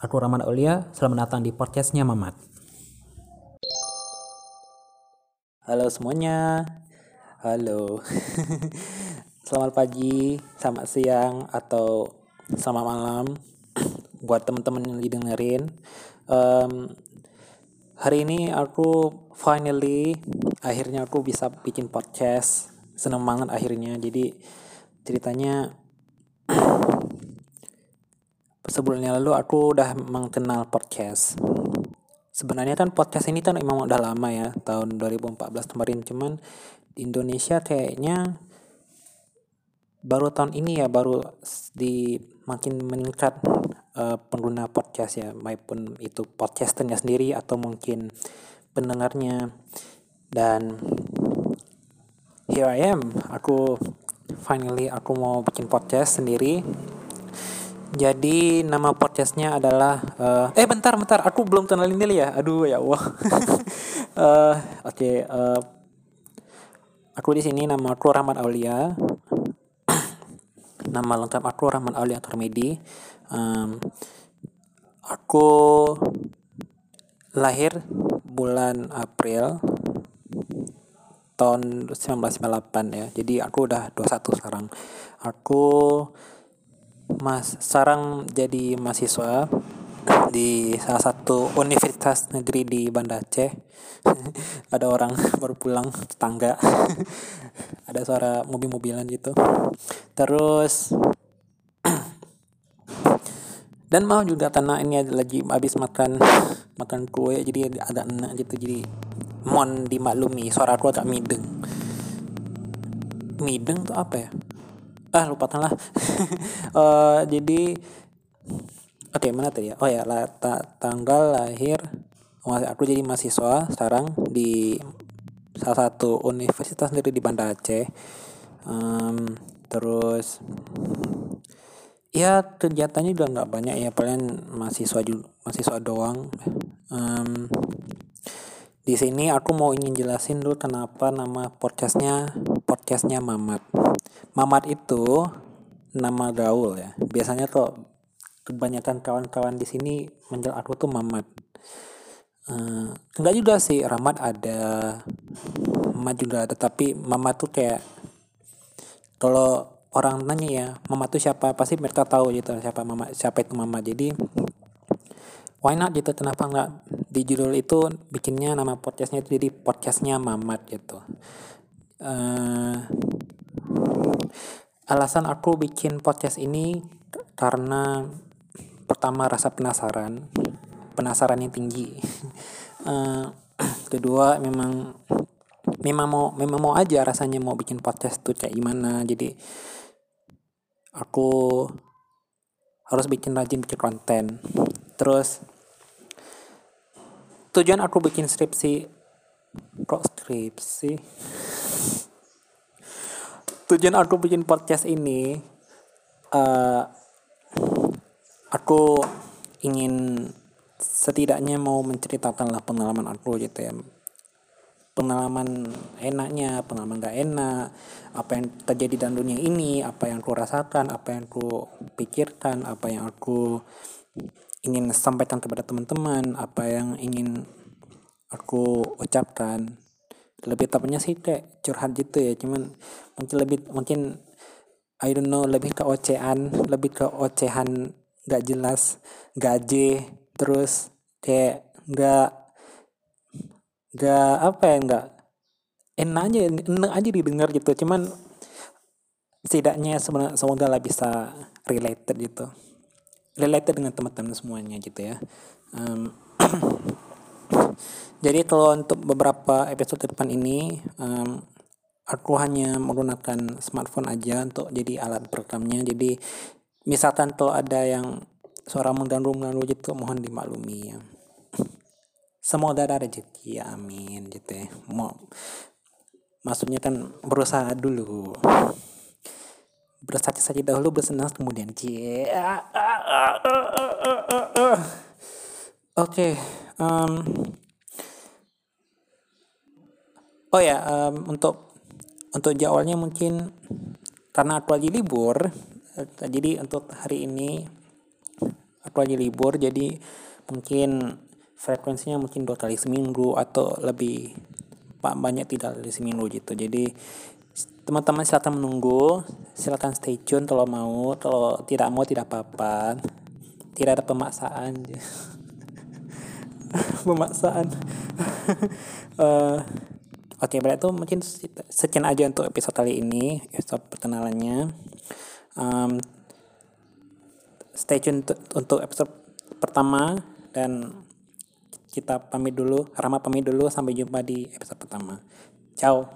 Aku Rahmat Aulia, selamat datang di podcastnya Mamat. Halo semuanya, halo. selamat pagi, selamat siang, atau selamat malam buat teman-teman yang lagi dengerin. Um, hari ini aku finally, akhirnya aku bisa bikin podcast. Senang banget akhirnya. Jadi ceritanya sebulan yang lalu aku udah mengenal podcast. Sebenarnya kan podcast ini kan emang udah lama ya, tahun 2014 kemarin. Cuman di Indonesia kayaknya baru tahun ini ya, baru di makin meningkat uh, pengguna podcast ya, maupun itu podcasternya sendiri atau mungkin pendengarnya. Dan here I am, aku finally aku mau bikin podcast sendiri jadi nama podcastnya adalah uh, eh bentar bentar aku belum kenalin dulu ya. Aduh ya Allah. uh, Oke. Okay, uh, eh, aku di sini nama aku Rahmat Aulia. nama lengkap aku Rahmat Aulia Termedi. Um, aku lahir bulan April tahun 1998 ya. Jadi aku udah 21 sekarang. Aku Mas sekarang jadi mahasiswa di salah satu universitas negeri di Banda Aceh. ada orang baru pulang tetangga. ada suara mobil-mobilan gitu. Terus dan mau juga karena ini lagi habis makan makan kue jadi agak enak gitu jadi mohon dimaklumi suara aku agak mideng mideng tuh apa ya ah lupa lah. Uh, jadi oke okay, mana tadi ya? Oh ya lah, ta tanggal lahir aku jadi mahasiswa sekarang di salah satu universitas sendiri di Banda Aceh. Um, terus ya kegiatannya juga nggak banyak ya paling mahasiswa juga mahasiswa doang. Um, di sini aku mau ingin jelasin dulu kenapa nama podcastnya podcastnya Mamat Mamat itu nama gaul ya. Biasanya tuh kebanyakan kawan-kawan di sini menjel aku tuh Mamat. Uh, enggak juga sih Rahmat ada, Mamat juga ada. Tapi Mamat tuh kayak kalau orang nanya ya Mamat tuh siapa pasti mereka tahu gitu siapa Mama siapa itu Mama. Jadi why not gitu kenapa nggak di judul itu bikinnya nama podcastnya itu jadi podcastnya Mamat gitu. Uh, alasan aku bikin podcast ini karena pertama rasa penasaran penasaran yang tinggi. Uh, kedua memang memang mau memang mau aja rasanya mau bikin podcast tuh kayak gimana. Jadi aku harus bikin rajin bikin konten. Terus tujuan aku bikin skripsi kok skripsi tujuan aku bikin podcast ini uh, aku ingin setidaknya mau menceritakan lah pengalaman aku gitu ya. Pengalaman enaknya pengalaman gak enak apa yang terjadi dalam dunia ini apa yang aku rasakan apa yang aku pikirkan apa yang aku ingin sampaikan kepada teman-teman apa yang ingin aku ucapkan lebih tepatnya sih kayak curhat gitu ya. Cuman mungkin lebih mungkin I don't know lebih ke ocehan lebih ke ocehan nggak jelas gaje terus kayak nggak nggak apa ya nggak enak aja enak aja didengar gitu. Cuman setidaknya semoga lah bisa related gitu. Related dengan teman-teman semuanya gitu ya. Um, Jadi kalau untuk beberapa episode depan ini um, aku hanya menggunakan smartphone aja untuk jadi alat perekamnya. Jadi misalkan kalau ada yang suara mengganggu-mengganggu gitu mohon dimaklumi ya. Semoga ada rezeki ya amin gitu ya. Mau maksudnya kan berusaha dulu. Bersati saja dahulu bersenang kemudian cie. Oke, okay, um, oh ya um, untuk untuk jadwalnya mungkin karena aku lagi libur uh, jadi untuk hari ini aku lagi libur jadi mungkin frekuensinya mungkin dua kali seminggu atau lebih banyak tidak dari seminggu gitu. Jadi teman-teman silakan menunggu silakan stay tune kalau mau kalau tidak mau tidak apa-apa. Tidak ada pemaksaan. Pemaksaan. Uh, oke berarti itu mungkin sekian aja untuk episode kali ini episode perkenalannya. Um, stay tune untuk episode pertama dan kita pamit dulu Rama pamit dulu sampai jumpa di episode pertama. Ciao